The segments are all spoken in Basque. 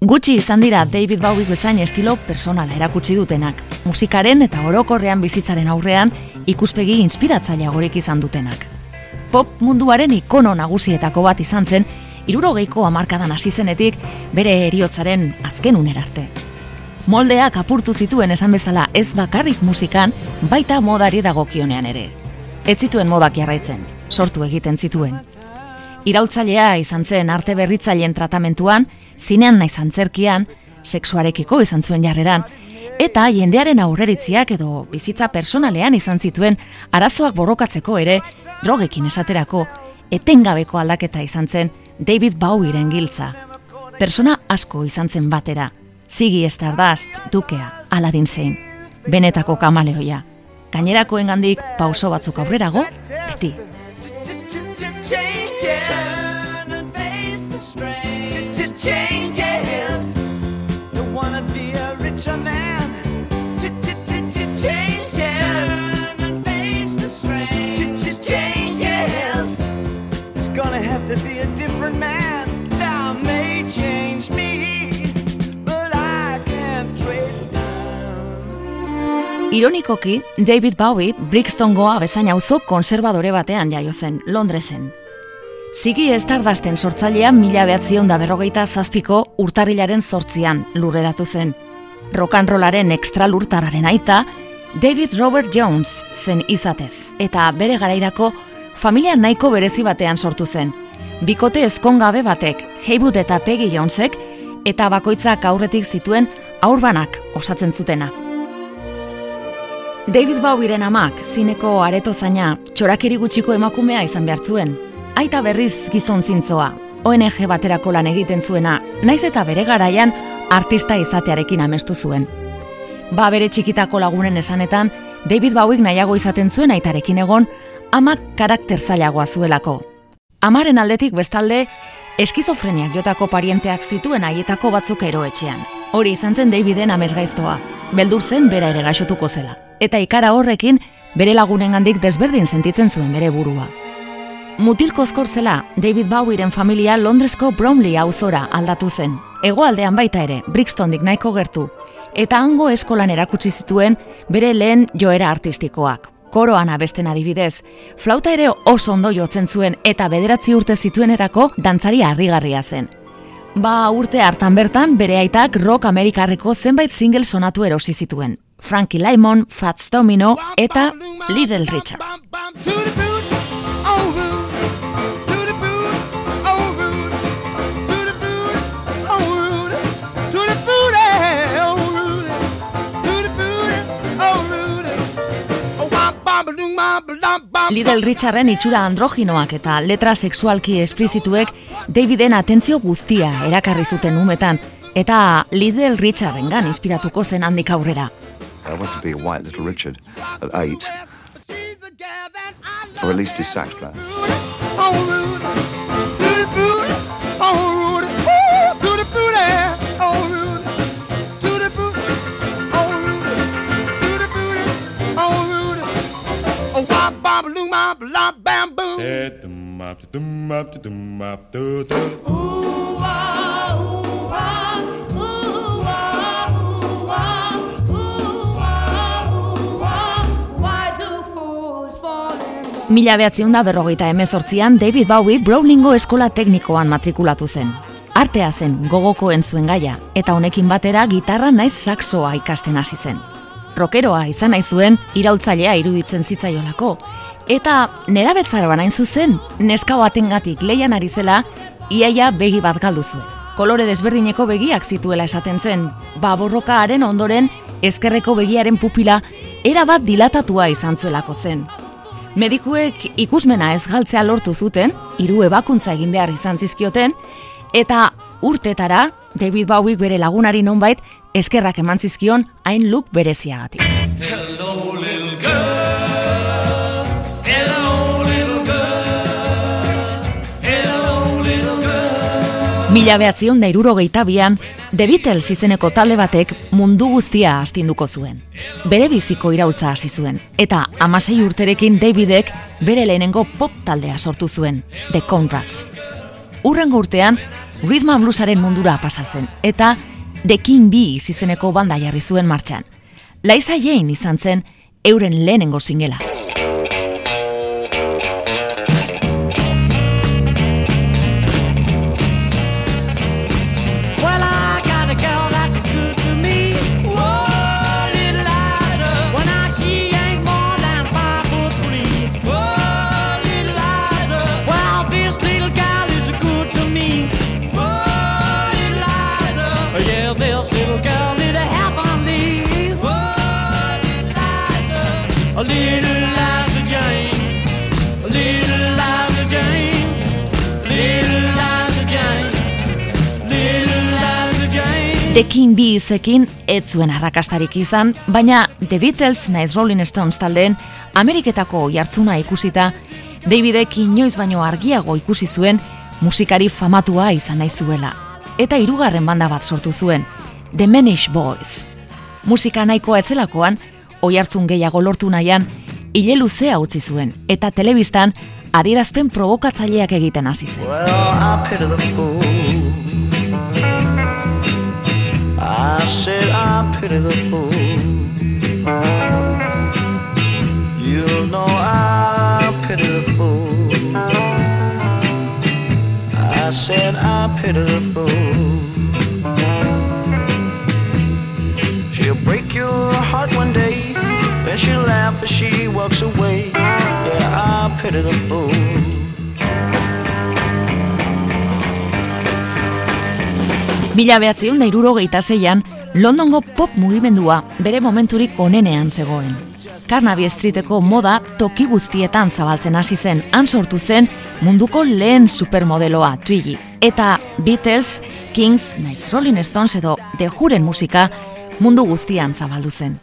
Gutxi izan dira David Bowie bezain estilo personala erakutsi dutenak, musikaren eta orokorrean bizitzaren aurrean ikuspegi inspiratzaile gorik izan dutenak. Pop munduaren ikono nagusietako bat izan zen, irurogeiko amarkadan hasi zenetik bere eriotzaren azken unerarte. Moldeak apurtu zituen esan bezala ez bakarrik musikan, baita modari dagokionean ere. Ez zituen modak jarraitzen, sortu egiten zituen. Iraultzailea izan zen arte berritzaileen tratamentuan, zinean naiz antzerkian, sexuarekiko izan zuen jarreran, eta jendearen aurreritziak edo bizitza personalean izan zituen arazoak borrokatzeko ere, drogekin esaterako, etengabeko aldaketa izan zen David Bowieren giltza. Persona asko izan zen batera, Ziggy Stardust, Dukea, Aladdin zein, benetako kamaleoia. Gainerakoen gandik pauso batzuk aurrerago, beti. Turn and face the strain. Changes. Don't wanna be a richer man. Changes. Turn and face the strain. Changes. It's gonna have to be a different man. Time may change me, but I can't trace time. Ironikoki, David Bowie Brixtongoa bezain auzo konservadore batean jaio zen, Londresen. Zigi Stardusten sortzailea mila behatzion da berrogeita zazpiko urtarrilaren sortzian lurreratu zen. Rock'n'rollaren extra lurtararen aita, David Robert Jones zen izatez, eta bere garairako familia nahiko berezi batean sortu zen. Bikote ezkongabe batek, Haywood eta Peggy Jonesek, eta bakoitzak aurretik zituen aurbanak osatzen zutena. David Bowieren amak, zineko areto zaina, txorakeri gutxiko emakumea izan behar zuen. Aita berriz gizon zintzoa, ONG baterako lan egiten zuena, naiz eta bere garaian artista izatearekin amestu zuen. Ba bere txikitako lagunen esanetan, David Bowiek nahiago izaten zuen aitarekin egon, amak karakter zailagoa zuelako. Amaren aldetik bestalde, eskizofreniak jotako parienteak zituen haietako batzuk eroetxean. Hori izan zen Daviden amesgaiztoa, beldur zen bera ere gaixotuko zela. Eta ikara horrekin, bere lagunengandik desberdin sentitzen zuen bere burua. Mutilkozkor zela, David Bowieren familia Londresko Bromley auzora aldatu zen. Hegoaldean baita ere, Brixtondik nahiko gertu. Eta hango eskolan erakutsi zituen bere lehen joera artistikoak. Koroan abesten adibidez, flauta ere oso ondo jotzen zuen eta bederatzi urte zituenerako dantzari harrigarria zen. Ba urte hartan bertan bere aitak rock amerikarreko zenbait single sonatu erosi zituen. Frankie Lymon, Fats Domino eta Little Richard. Little Richarden itxura androginoak eta letra sexualki esplizituek Daviden atentzio guztia erakarri zuten umetan, eta Little Richardengan inspiratuko zen handik aurrera. I wanted to be a white little Richard at eight, or at least his sax player. Bop, lop, bam, boom. Mila behatzion da berrogeita emezortzian David Bowie Browningo eskola teknikoan matrikulatu zen. Artea zen gogokoen zuen gaia, eta honekin batera gitarra naiz saxoa ikasten hasi zen. Rokeroa izan nahi zuen iraultzailea iruditzen zitzaiolako, eta nerabetzaroan hain zuzen, neska batengatik leian ari zela, iaia begi bat galdu zuen. Kolore desberdineko begiak zituela esaten zen, ba borrokaaren ondoren ezkerreko begiaren pupila erabat dilatatua izan zuelako zen. Medikuek ikusmena ez galtzea lortu zuten, hiru ebakuntza egin behar izan zizkioten, eta urtetara David Bowiek bere lagunari nonbait eskerrak eman zizkion hain look bereziagatik. Hello, Mila behatzion da irurogeita bian, The Beatles izeneko talde batek mundu guztia astinduko zuen. Bere biziko iraultza hasi zuen, eta amasei urterekin Davidek bere lehenengo pop taldea sortu zuen, The Conrads. Urrengo urtean, rhythm and bluesaren mundura pasa zen, eta The King Bee izeneko banda jarri zuen martxan. Liza Jane izan zen euren lehenengo singela. A little Liza Jane. A little Liza Jane. Little Liza Jane. Little Liza Jane. The King Beesekin ez zuen arrakastarik izan, baina The Beatles naiz Rolling Stones taldeen Ameriketako jartzuna ikusita, Davidek inoiz baino argiago ikusi zuen musikari famatua izan nahi zuela. Eta hirugarren banda bat sortu zuen, The Manish Boys. Musika nahikoa etzelakoan, oihartzun gehiago lortu nahian, hile luzea utzi zuen, eta telebistan adierazpen provokatzaileak egiten hasi zen. Well, know I. I said I pity the fool. She'll break your heart one day, then she'll laugh as she walks away. Yeah, I pity the fool. Mila behatziun da irurogeita zeian, Londongo pop mugimendua bere momenturik onenean zegoen. Carnaby Streeteko moda toki guztietan zabaltzen hasi zen, han sortu zen munduko lehen supermodeloa Twiggy. Eta Beatles, Kings, naiz Rolling Stones edo The Juren musika mundu guztian zabaldu zen.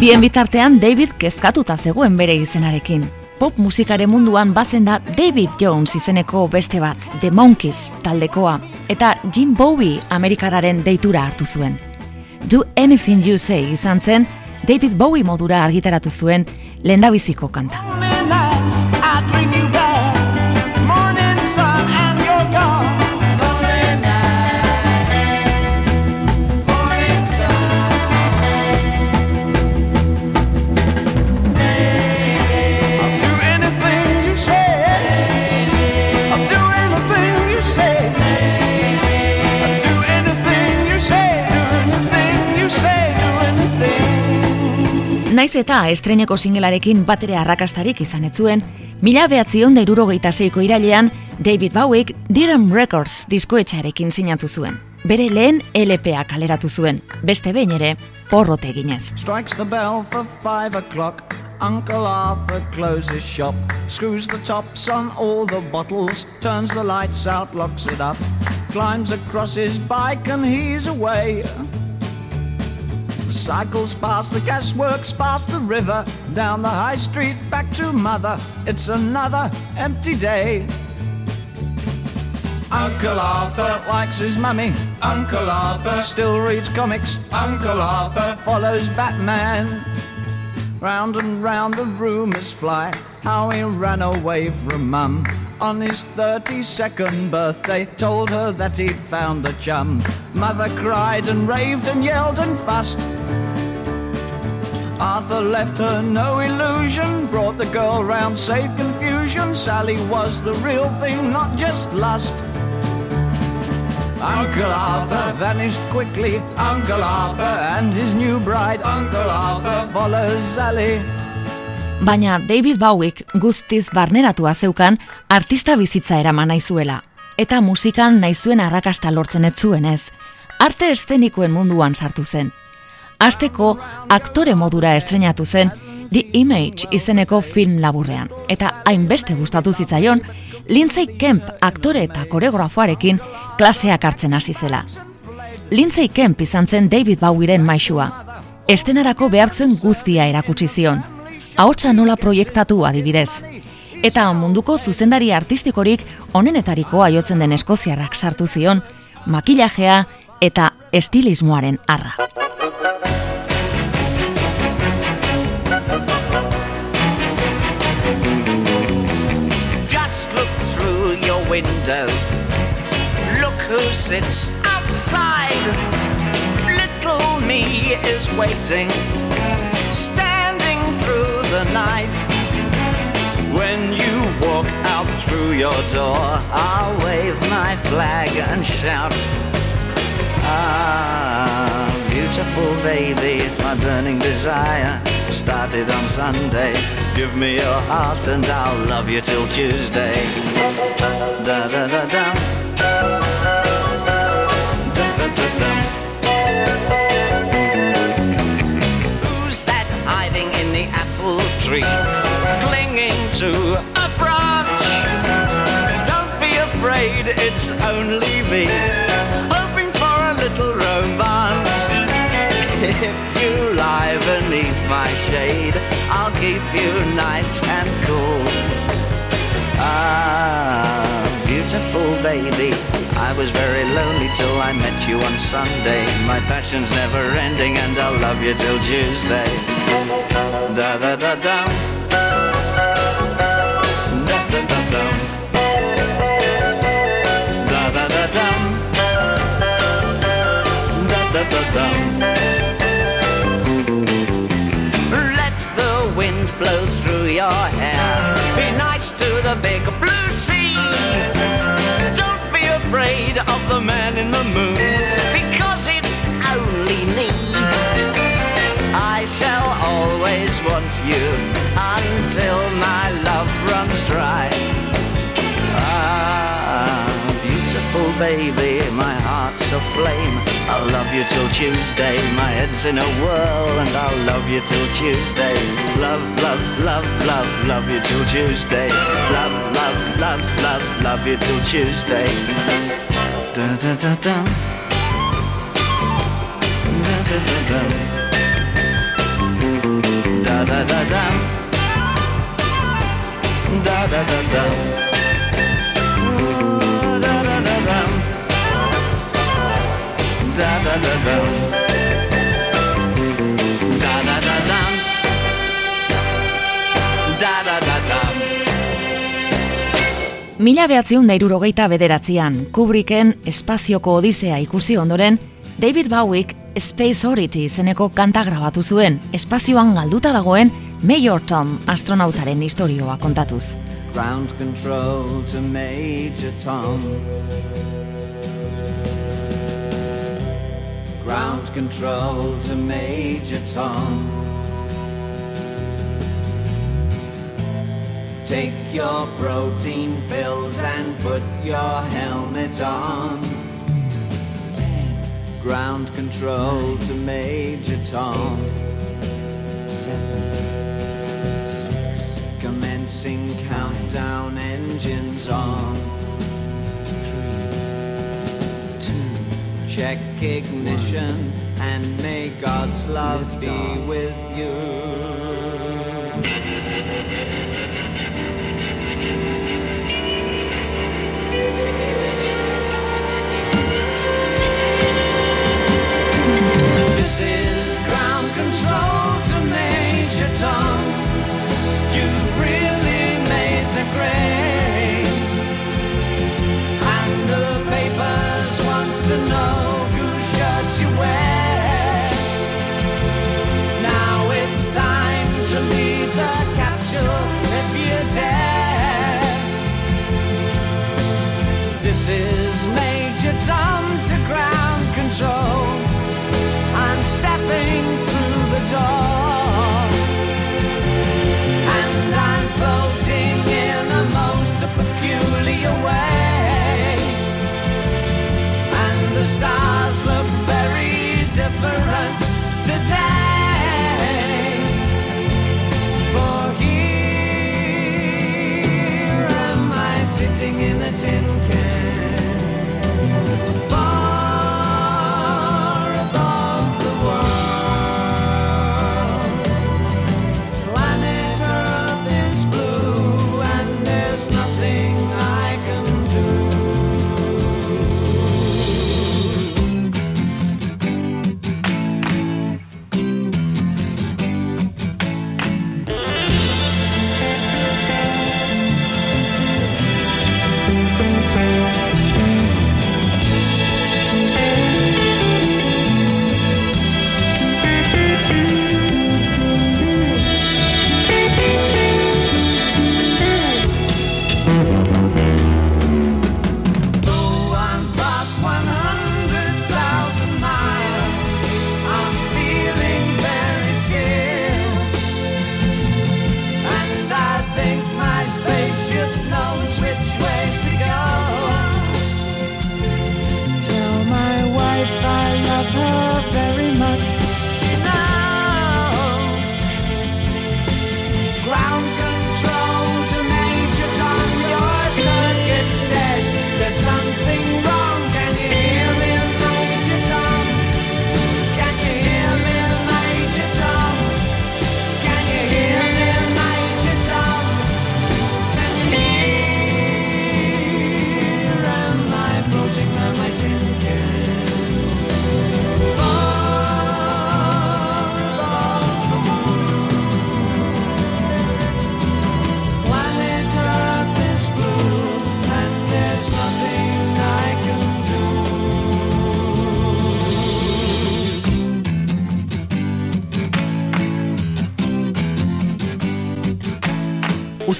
Bien bitartean David kezkatuta zegoen bere izenarekin. Pop musikaren munduan bazen da David Jones izeneko beste bat, The Monkeys taldekoa, eta Jim Bowie Amerikararen deitura hartu zuen. Do Anything You Say izan zen David Bowie modura argitaratu zuen lehendabiziko kanta. Eta estreineko singelarekin batere arrakastarik izan ez zuen, mila behatzion da irurogeita zeiko irailean, David Bowiek Dirham Records diskoetxarekin sinatu zuen. Bere lehen LPA kaleratu zuen, beste behin ere, porrote eginez. Strikes the bell for five o'clock. Uncle Arthur closes shop, screws the tops on all the bottles, turns the lights out, locks it up, climbs across his bike and he's away. Cycles past the gasworks, past the river, down the high street, back to mother. It's another empty day. Uncle Arthur likes his mummy. Uncle Arthur still reads comics. Uncle Arthur follows Batman. Round and round the rumours fly how he ran away from mum. On his 32nd birthday, told her that he'd found a chum. Mother cried and raved and yelled and fussed. Arthur left her no illusion, brought the girl round, saved confusion. Sally was the real thing, not just lust. Uncle Arthur vanished quickly. Uncle Arthur and his new bride, Uncle Arthur, follows Sally. Baina David Bowiek guztiz barneratua zeukan artista bizitza eraman nahi zuela. Eta musikan nahi zuen arrakasta lortzen ez zuenez. Arte eszenikoen munduan sartu zen. Azteko aktore modura estrenatu zen The Image izeneko film laburrean. Eta hainbeste gustatu zitzaion, Lindsay Kemp aktore eta koreografoarekin klaseak hartzen hasi zela. Lindsay Kemp izan zen David Bowieren maisua. Estenarako behartzen guztia erakutsi zion. Ahotsa nola proiektatu adibidez. Eta munduko zuzendari artistikorik onenetarikoa jotzen den eskoziarrak sartu zion, makillajea eta estilismoaren arra. Just look window. who sits outside. Little me is waiting, standing through night. When you walk out through your door, I'll wave my flag and shout. Ah, beautiful baby, my burning desire started on Sunday. Give me your heart and I'll love you till Tuesday. Da da da da. Tree? Clinging to a branch. Don't be afraid, it's only me. Hoping for a little romance. If you lie beneath my shade, I'll keep you nice and cool. Ah, beautiful baby. I was very lonely till I met you on Sunday. My passion's never ending, and I'll love you till Tuesday. Da da da da. Da of the man in the moon, because it's only me. I shall always want you until my love runs dry. Ah, beautiful baby, my heart's aflame. I'll love you till Tuesday. My head's in a whirl, and I'll love you till Tuesday. Love, love, love, love, love you till Tuesday. Love, love, love, love, love you till Tuesday. Da da da. Da da da da. Da da da da. Da da da da. Da da da da. Da da da da. Da Mila behatziun dairurogeita bederatzean, Kubricken espazioko odisea ikusi ondoren, David Bowiek Space Oddity izeneko kanta grabatu zuen, espazioan galduta dagoen Major Tom astronautaren istorioa kontatuz. Ground control to Major Tom. Ground control to Major Tom. Take your protein pills and put your helmet on. Ground control to Major Tom. seven, six. Commencing countdown, engines on. Three, two. Check ignition and may God's love be with you.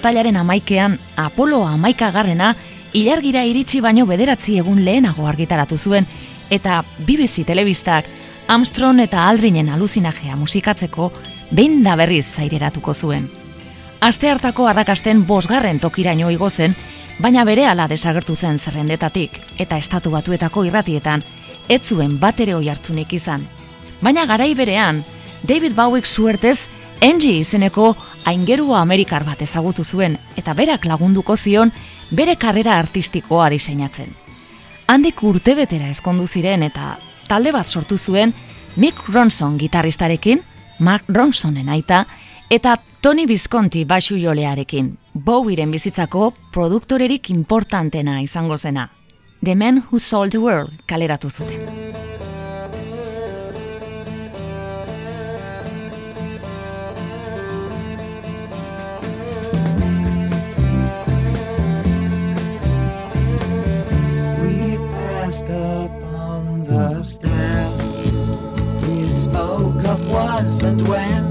Uztailaren amaikean, Apolo amaikagarrena, ilargira iritsi baino bederatzi egun lehenago argitaratu zuen, eta BBC telebistak Armstrong eta Aldrinen aluzinajea musikatzeko behin da berriz zaireratuko zuen. Aste hartako arrakasten bosgarren tokiraino igo zen, baina berehala desagertu zen zerrendetatik eta estatu batuetako irratietan ez zuen bat ere oi hartzunik izan. Baina garai berean, David Bowiek suertez Angie izeneko aingerua Amerikar bat ezagutu zuen eta berak lagunduko zion bere karrera artistikoa diseinatzen. Handik urtebetera eskondu ziren eta talde bat sortu zuen Mick Ronson gitarristarekin, Mark Ronsonen aita, eta Tony Visconti basu jolearekin, Bowieren bizitzako produktorerik importantena izango zena. The Man Who Sold the World kaleratu zuten. Up on the stair. We spoke of was and when.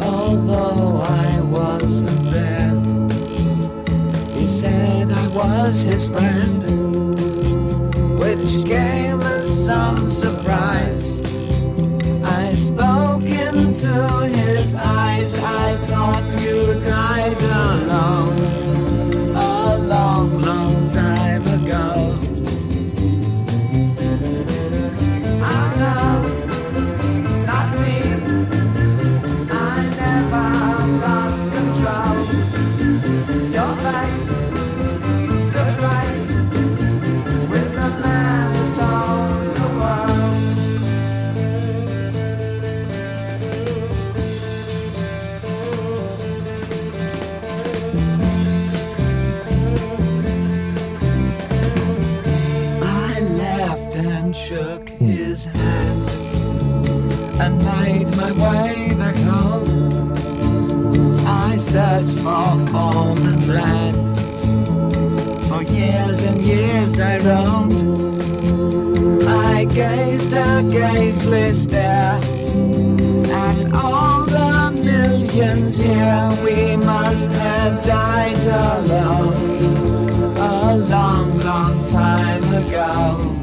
Although I wasn't there, he said I was his friend, which came as some surprise. I spoke into his eyes. I thought you died alone a long, long time ago. His hand and made my way back home. I searched for form and land. For years and years I roamed. I gazed a gazeless stare at all the millions here. We must have died alone a long, long time ago.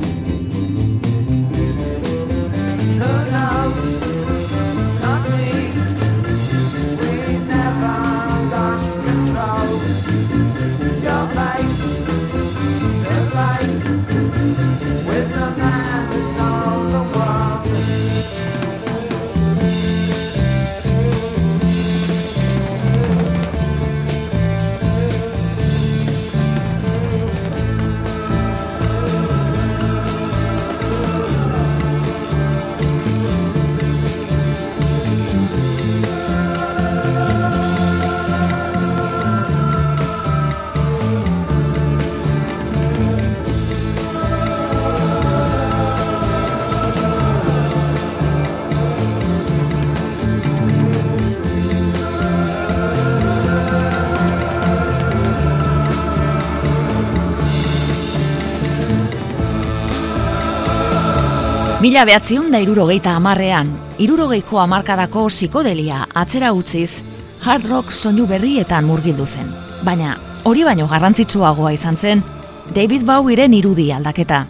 Mila behatziun da irurogeita amarrean, irurogeiko amarkadako psikodelia atzera utziz, hard rock soinu berrietan murgildu zen. Baina, hori baino garrantzitsuagoa izan zen, David Bowieren irudi aldaketa.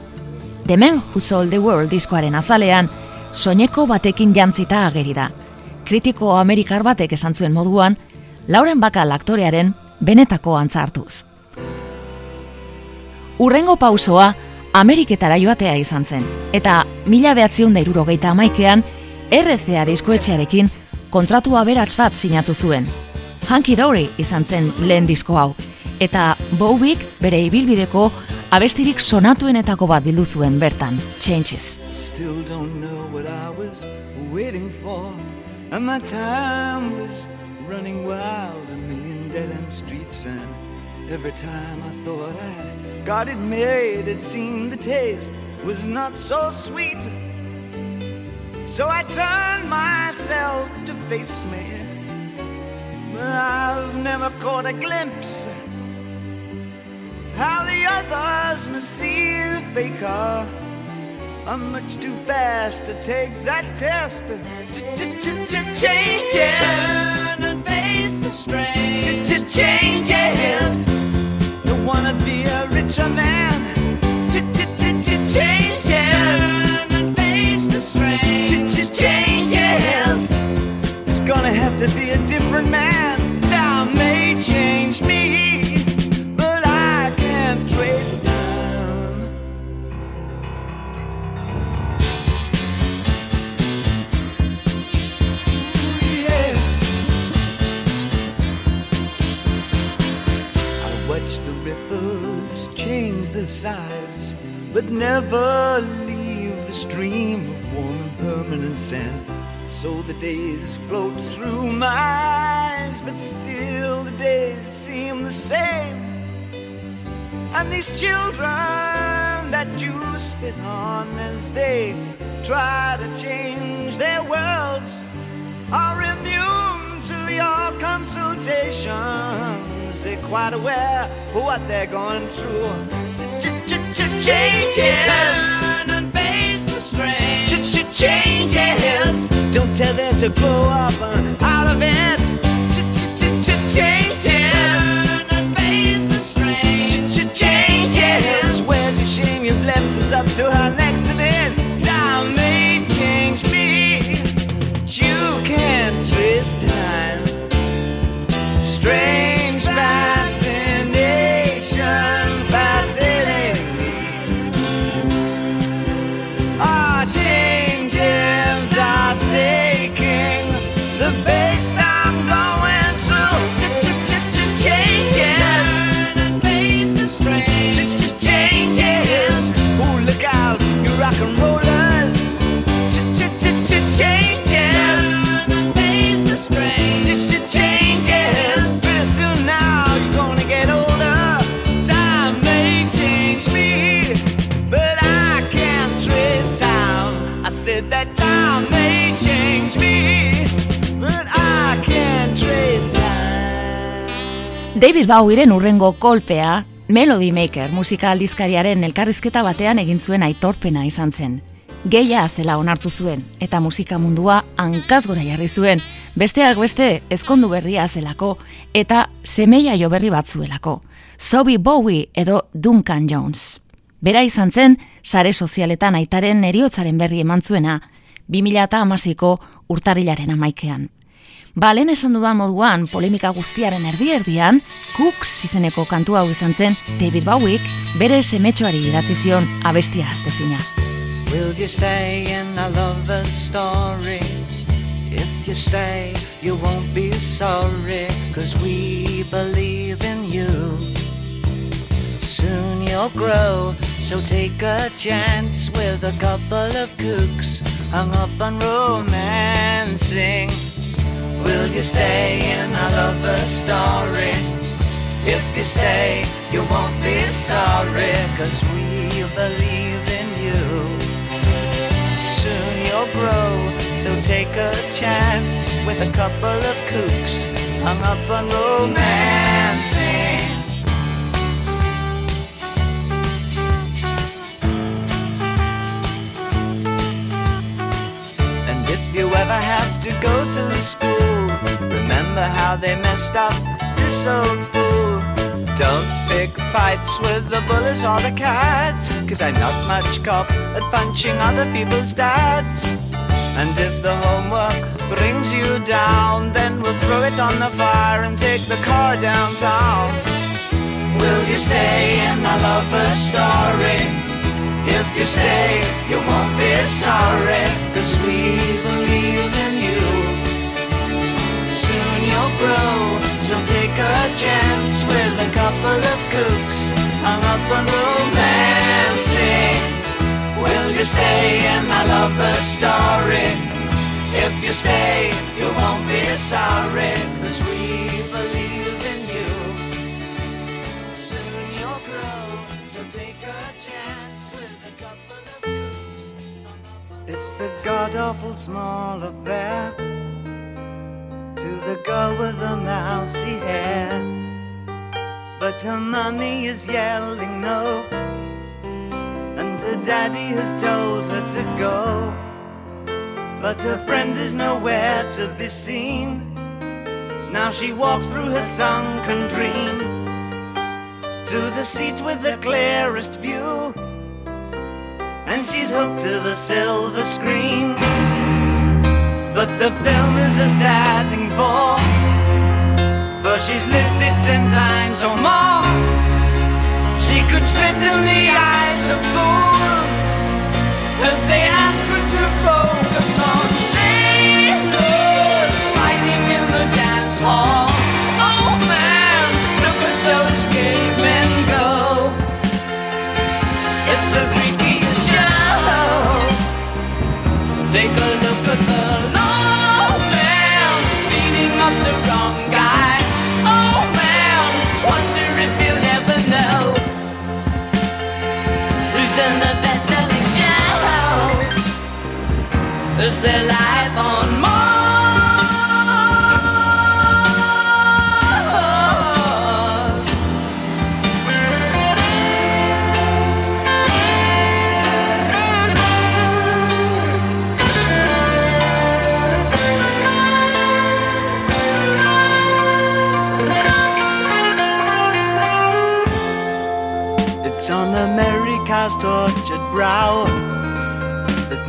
The Man Who Sold the World diskoaren azalean, soineko batekin jantzita ageri da. Kritiko amerikar batek esan zuen moduan, Lauren Bacall aktorearen benetako antza hartuz. Urrengo pausoa, Ameriketara joatea izan zen, eta mila behatziun da irurogeita amaikean, RCA diskoetxearekin kontratua berats bat sinatu zuen. Hunky Dory izan zen lehen disko hau, eta Bowiek bere ibilbideko abestirik sonatuenetako bat bildu zuen bertan, Changes. Still don't know what I was waiting for. And my time was running wild, a million dead end streets. And every time I thought I got it made, it seemed the taste was not so sweet. So I turned myself to face me. But I've never caught a glimpse how the others must see the faker. I'm much too fast to take that test. Ch-ch-ch-ch- Changes. Turn and face face the strange changes. Don't wanna be a richer man. Changes. Turn and face the strange changes. It's gonna have to be a different man. Time may change me, their but never leave the stream of warm and permanent sand. So the days float through my eyes, but still the days seem the same. And these children that you spit on as they try to change their worlds are immune to your consultations. They're quite aware of what they're going through. Changes. Turn and face the strange. Changes. Don't tell them to grow up uh, out of it. Changes. Turn and face the strange. Changes. Where's your shame? You've left us up to an accident. David Bowieren urrengo kolpea, Melody Maker musika aldizkariaren elkarrizketa batean egin zuen aitorpena izan zen. Geia zela onartu zuen, eta musika mundua hankaz gora jarri zuen, besteak beste ezkondu berria zelako, eta semeia jo berri batzuelako. Sobi Bowie edo Duncan Jones. Bera izan zen, sare sozialetan aitaren eriotzaren berri eman zuena, 2008ko urtarrilaren amaikean. Ba, lehen esan dudan moduan, polemika guztiaren erdi-erdian, Cooks izeneko kantu hau izan zen David Bowiek bere semetxoari idatzi zion abestia aztezina. Will you stay in a lover's story? If you stay, you won't be sorry, cause we believe in you. Soon you'll grow, so take a chance with a couple of kooks hung up on romancing. Will you stay in a lover's story? If you stay, you won't be sorry, cause we believe in you. Soon you'll grow, so take a chance with a couple of kooks hung up on romancing. And if you ever have to go to school, remember how they messed up this old fool. Don't pick fights with the bullies or the cats, cause I'm not much cop at punching other people's dads. And if the homework brings you down, then we'll throw it on the fire and take the car downtown. Will you stay in a lover's story? If you stay, you won't be sorry, cause we believe grow, so take a chance with a couple of kooks hung up on romancing. Will you stay in a lover's story? If you stay, you won't be sorry, cause we believe in you. Soon you'll grow, so take a chance with a couple of kooks. It's a god awful small affair the girl with the mousy hair. But her mommy is yelling no, and her daddy has told her to go. But her friend is nowhere to be seen. Now she walks through her sunken dream to the seat with the clearest view. And she's hooked to the silver screen. But the film is a sad thing for, for she's lived it ten times or more. She could spit in the eyes of fools if they ask her to focus on sailors fighting in the dance hall. Is their life on Mars? It's on America's tortured brow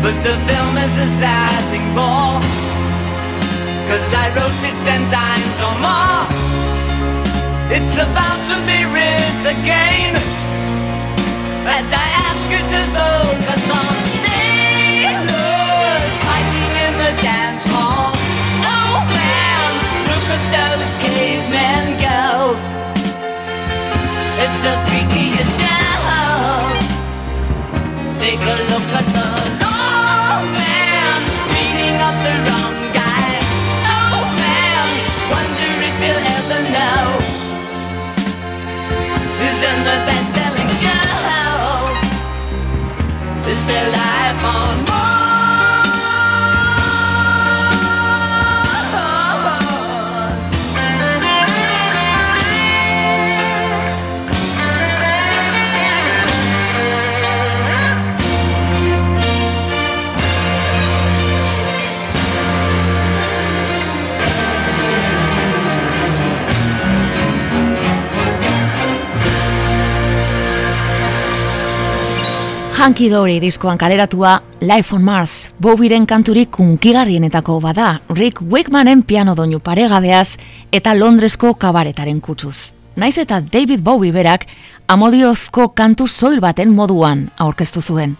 But the film is a sad thing more. Cause I wrote it ten times or more. It's about to be writ again. As I ask you to focus on sailors fighting in the dance hall. Oh man, look at those cavemen go. It's the freakiest show. Take a look at the in the best-selling show. Is their life on Hanky Dory diskoan kaleratua Life on Mars, Bobiren kanturik kunkigarrienetako bada, Rick Wakemanen piano doinu paregabeaz eta Londresko kabaretaren kutsuz. Naiz eta David Bowie berak amodiozko kantu soil baten moduan aurkeztu zuen.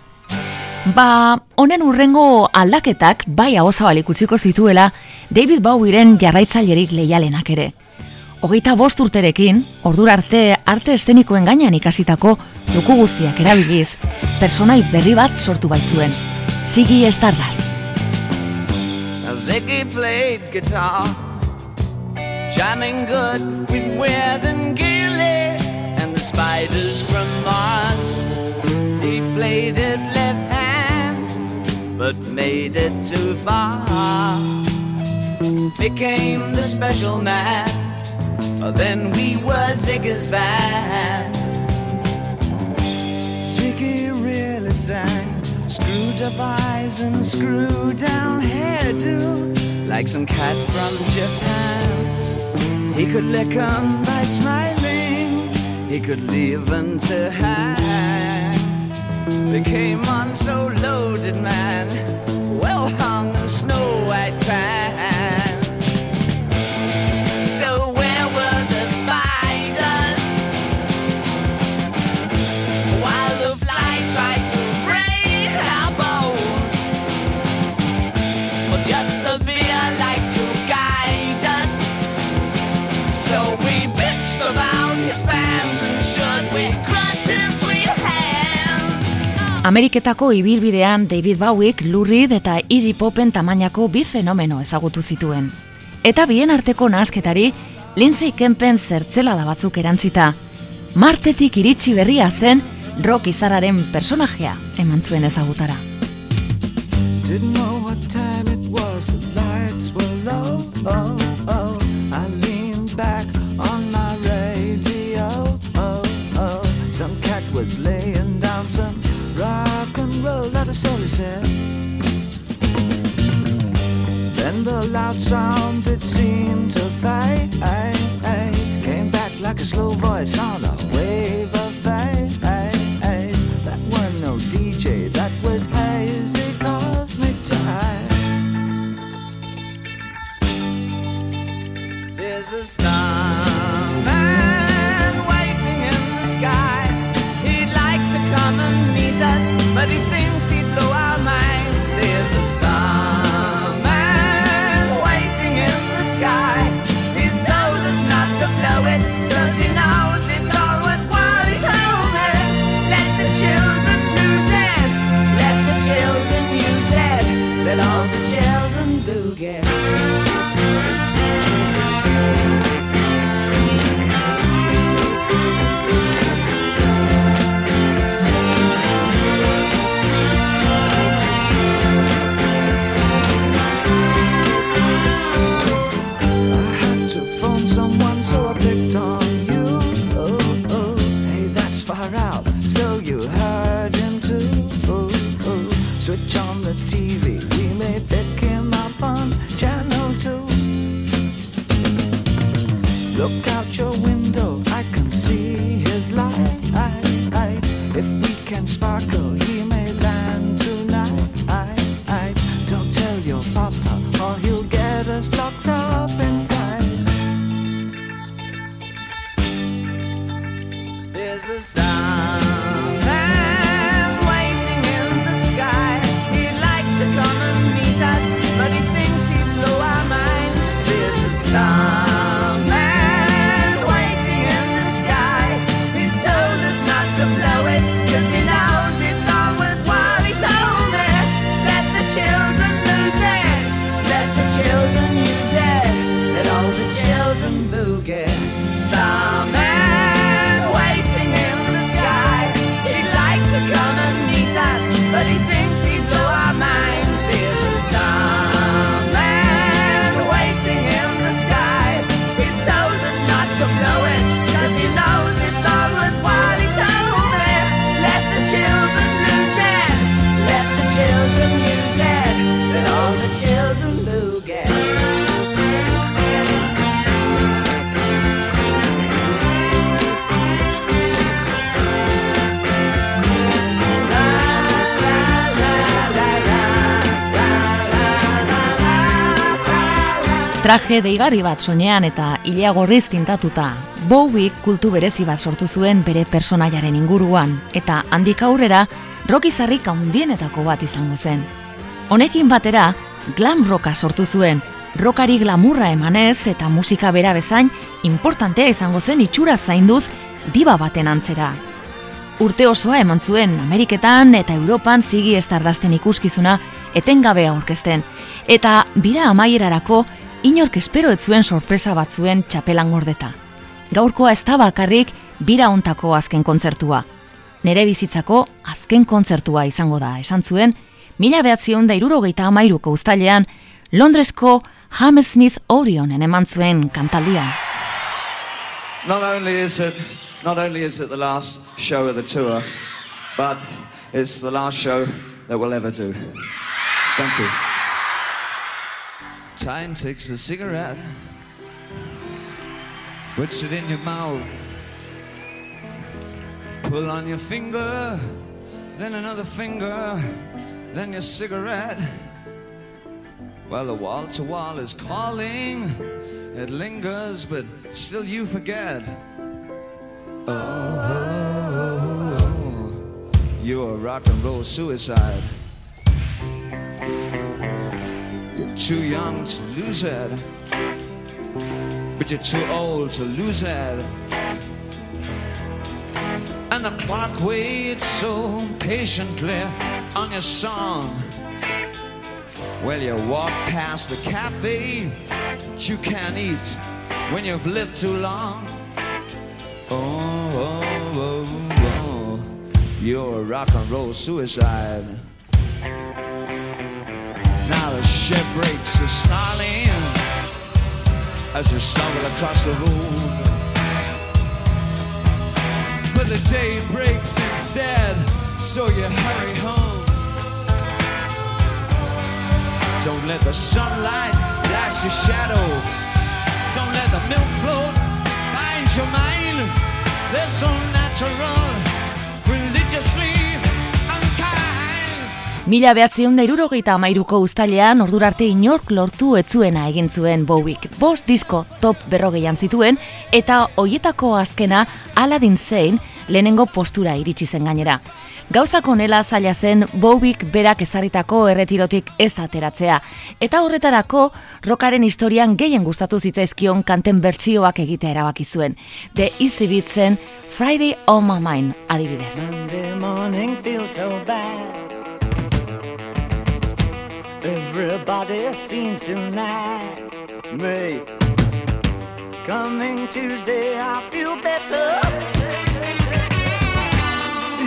Ba, honen urrengo aldaketak bai ahozabalik utziko zituela David Bowieren jarraitzailerik leialenak ere. Hogeita bost urterekin, ordura arte arte estenikoen gainean ikasitako duku guztiak erabiliz, personai berri bat sortu baitzuen. Ziggy Stardust. Now Ziggy played guitar, jamming good with Weird and Gilly and the spiders from Mars. He played it left hand, but made it too far. Became the special man. Then we were Ziggy's band. Ziggy really sang. Screwed up eyes and screw down hairdo. Like some cat from Japan. He could lick 'em by smiling. He could leave them to hang. They came on so loaded, man. Well hung snow white tan. Ameriketako ibilbidean David Bowiek Lou Reed eta Iggy Popen tamainako bi fenomeno ezagutu zituen. Eta bien arteko nahasketari Lindsay Kempen zertzela da batzuk erantzita. Martetik iritsi berria zen rock izararen personajea eman zuen ezagutara. Didn't know what time it was, the lights were low. Oh, oh. I leaned back on my radio. Oh, oh. Some cat was laying and roll, not soul he said. Then the loud sound it seemed to fade. Came back like a slow voice oh, Traje deigarri bat soinean eta ilea gorriz tintatuta. Bowie kultu berezi bat sortu zuen bere personaiaren inguruan, eta handik aurrera rockizarrik handienetako bat izango zen. Honekin batera, glam rocka sortu zuen, rockari glamurra emanez eta musika bera bezain importantea izango zen itxura zainduz diba baten antzera. Urte osoa eman zuen Ameriketan eta Europan zigi estardazten ikuskizuna etengabe aurkezten, eta bira amaierarako inork espero ez zuen sorpresa bat zuen txapelan gordeta. Gaurkoa ez da bakarrik bira ontako azken kontzertua. Nere bizitzako azken kontzertua izango da, esan zuen, mila behatzion da irurogeita amairuko ustailean, Londresko Hammersmith Orionen eman zuen kantaldian. Not only is it not only is it the last show of the tour, but it's the last show that we'll ever do. Thank you. Time takes a cigarette, puts it in your mouth, pull on your finger, then another finger, then your cigarette. Well, the wall to wall is calling. It lingers, but still you forget. Oh, oh, oh, oh you're a rock and roll suicide. Too young to lose it, but you're too old to lose it. And the clock waits so patiently on your song. Well, you walk past the cafe, but you can't eat when you've lived too long. Oh, oh, oh, oh. You're a rock and roll suicide. The breaks are snarling as you stumble across the room. But the day breaks instead, so you hurry home. Don't let the sunlight blast your shadow. Don't let the milk float bind your mind. They're so natural, Mila behatzion da irurogeita amairuko ustalean ordurarte inork lortu etzuena egin zuen Bowiek. Bost disko top berrogeian zituen eta hoietako azkena Aladdin Sane lehenengo postura iritsi zen gainera. Gauzak onela zaila zen Bowiek berak ezarritako erretirotik ez ateratzea. Eta horretarako rokaren historian gehien gustatu zitzaizkion kanten bertsioak egitea erabaki zuen. The Easy Beatsen Friday on my mind adibidez. Monday morning feels so bad. Everybody seems to like me. Coming Tuesday, I feel better.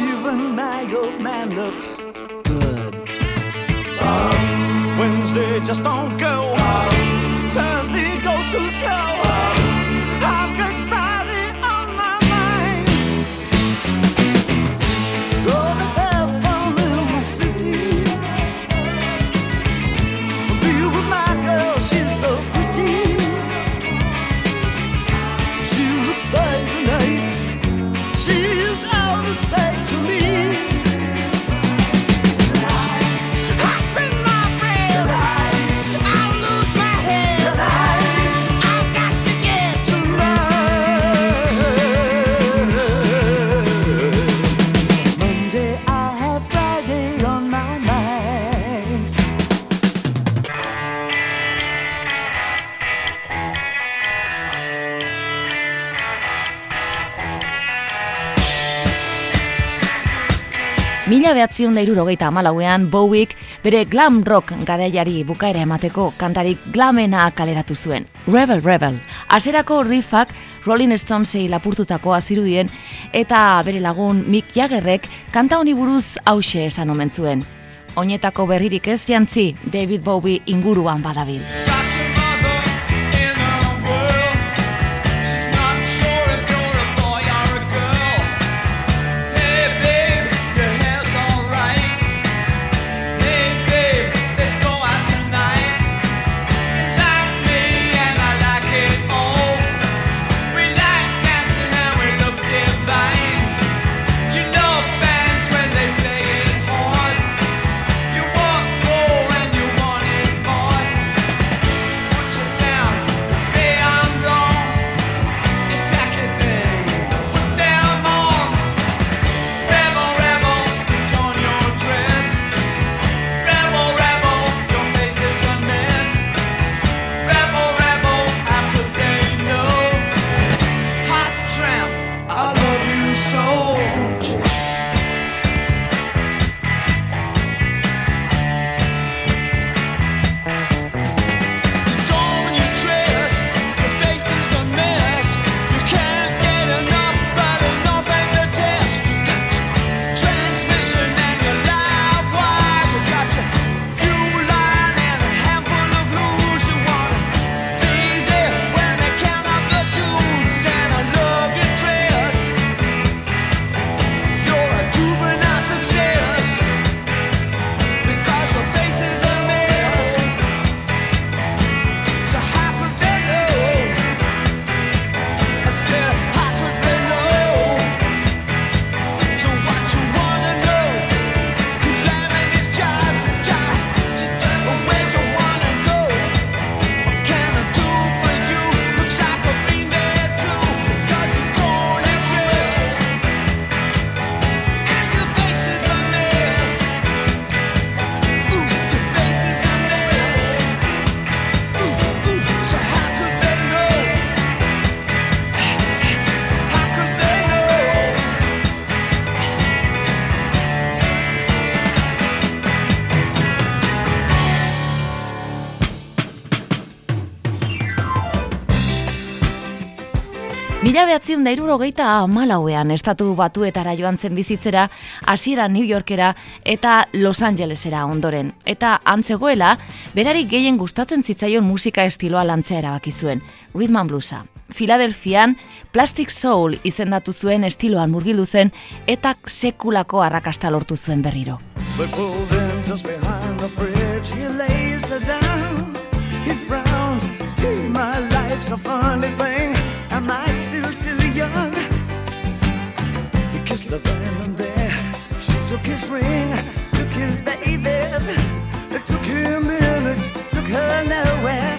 Even my old man looks good. Wednesday just don't go. Thursday goes too slow. I've Mila behatzion da irurogeita amalauean Bowiek bere glam rock garaiari bukaera emateko kantarik glamena kaleratu zuen. Rebel Rebel. Aserako riffak Rolling Stonesei lapurtutakoa zirudien eta bere lagun Mick Jaggerrek kanta honi buruz hause esan omen zuen. Oinetako berririk ez jantzi David Bowie inguruan badabil. bederatzion da irurogeita amalauean estatu batuetara joan zen bizitzera, hasiera New Yorkera eta Los Angelesera ondoren. Eta antzegoela, berari gehien gustatzen zitzaion musika estiloa lantzea erabaki zuen, rhythm and bluesa. Filadelfian Plastic Soul izendatu zuen estiloan murgildu zen eta sekulako arrakasta lortu zuen berriro. The kissed her and there. She took his ring, took his babies, took him in, took her nowhere.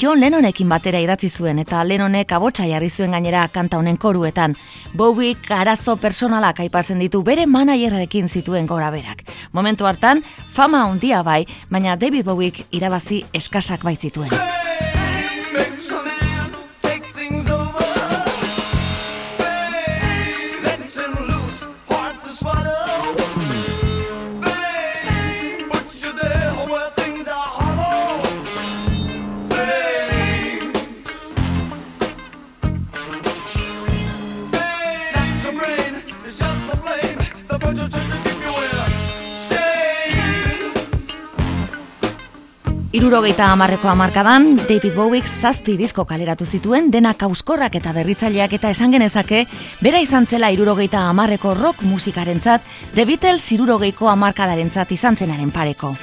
John Lennonekin batera idatzi zuen eta Lennonek abotsa jarri zuen gainera kanta honen koruetan. Bowie arazo personalak aipatzen ditu bere manajerarekin zituen gora berak. Momentu hartan, fama handia bai, baina David Bowiek irabazi eskasak baitzituen. Hey! Irurogeita hamarreko hamarkadan, David Bowiek zazpi disko kaleratu zituen, dena kauskorrak eta berritzaileak eta esan genezake, bera izan zela irurogeita hamarreko rock musikarentzat, The Beatles irurogeiko hamarkadaren zat izan zenaren pareko.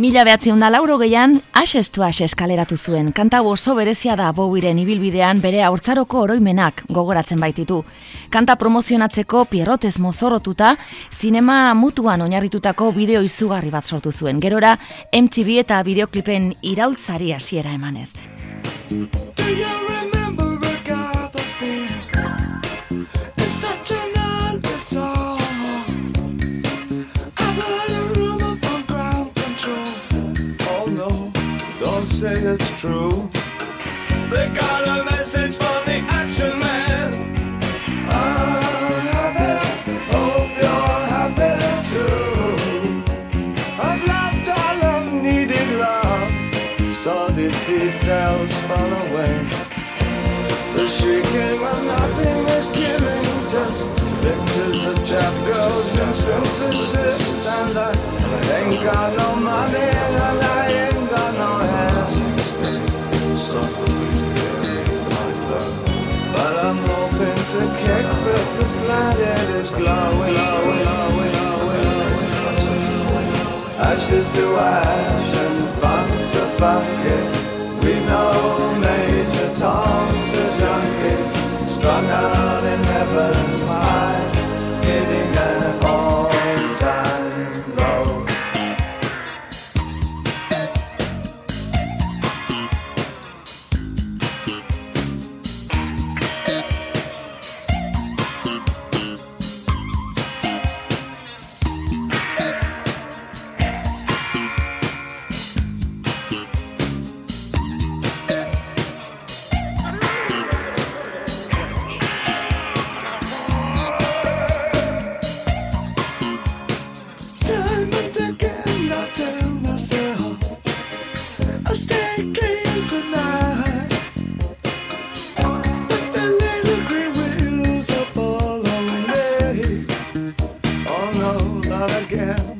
Mila behatziun da lauro gehian, asestu ases kaleratu zuen. Kanta oso berezia da Bowiren ibilbidean bere haurtzaroko oroimenak gogoratzen baititu. Kanta promozionatzeko pierrotez mozorrotuta, zinema mutuan oinarritutako bideo izugarri bat sortu zuen. Gerora, MTV eta bideoklipen iraultzari hasiera emanez. Say it's true. They got a message from the action man. I'm happy, hope you're happy too. I've loved all I've needed love. Saw the details fall away. The shrieking when nothing is killing, just pictures of trap girls and synthesis. And I ain't got no money the planet is glowing. Ashes to ash and funk to funky. Oh no, not again.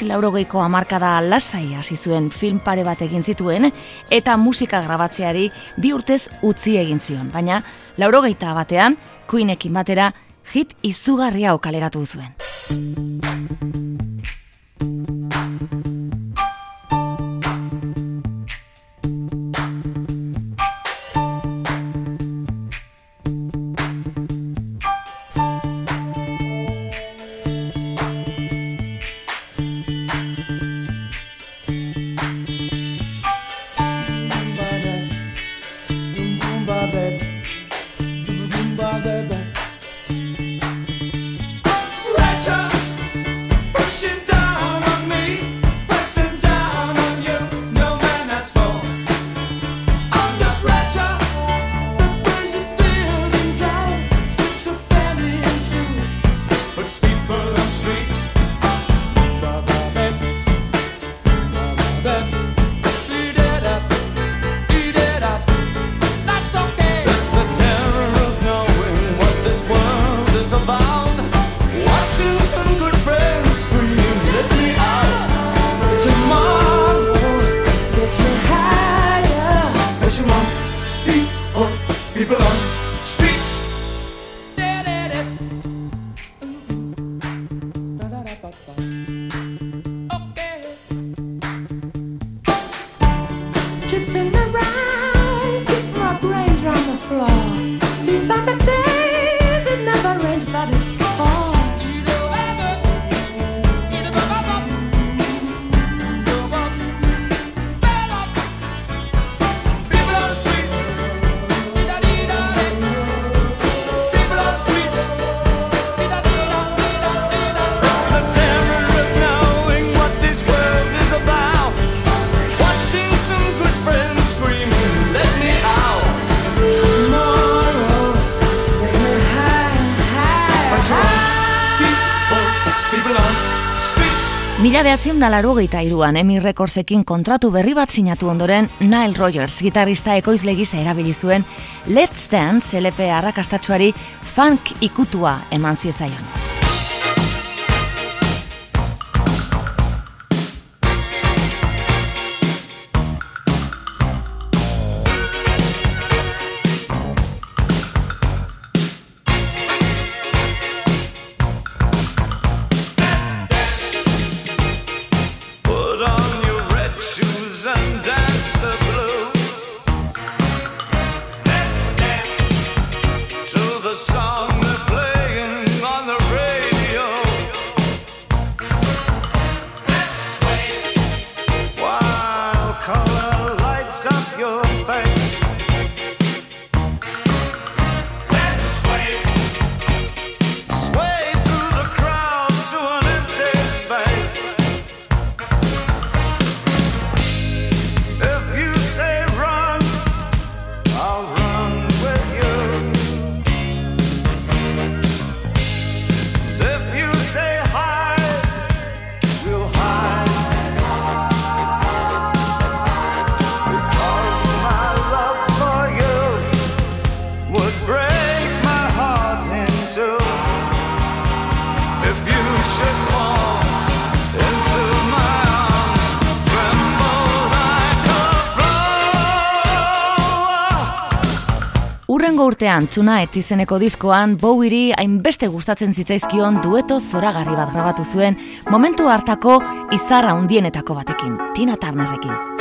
Bowiek laurogeiko hamarkada lasai hasi zuen film pare bat egin zituen eta musika grabatzeari bi urtez utzi egin zion. Baina laurogeita batean, Queenekin batera, hit izugarri hau kaleratu zuen. Mila behatzion da laro iruan Emi Recordsekin kontratu berri bat sinatu ondoren Nile Rogers gitarrista ekoizle gisa erabili zuen Let's Dance LP arrakastatxoari funk ikutua eman ziezaion. Urtean txuna izeneko diskoan Bowieri hainbeste gustatzen zitzaizkion dueto zoragarri bat grabatu zuen momentu hartako izarra handienetako batekin, Tina Turnerrekin.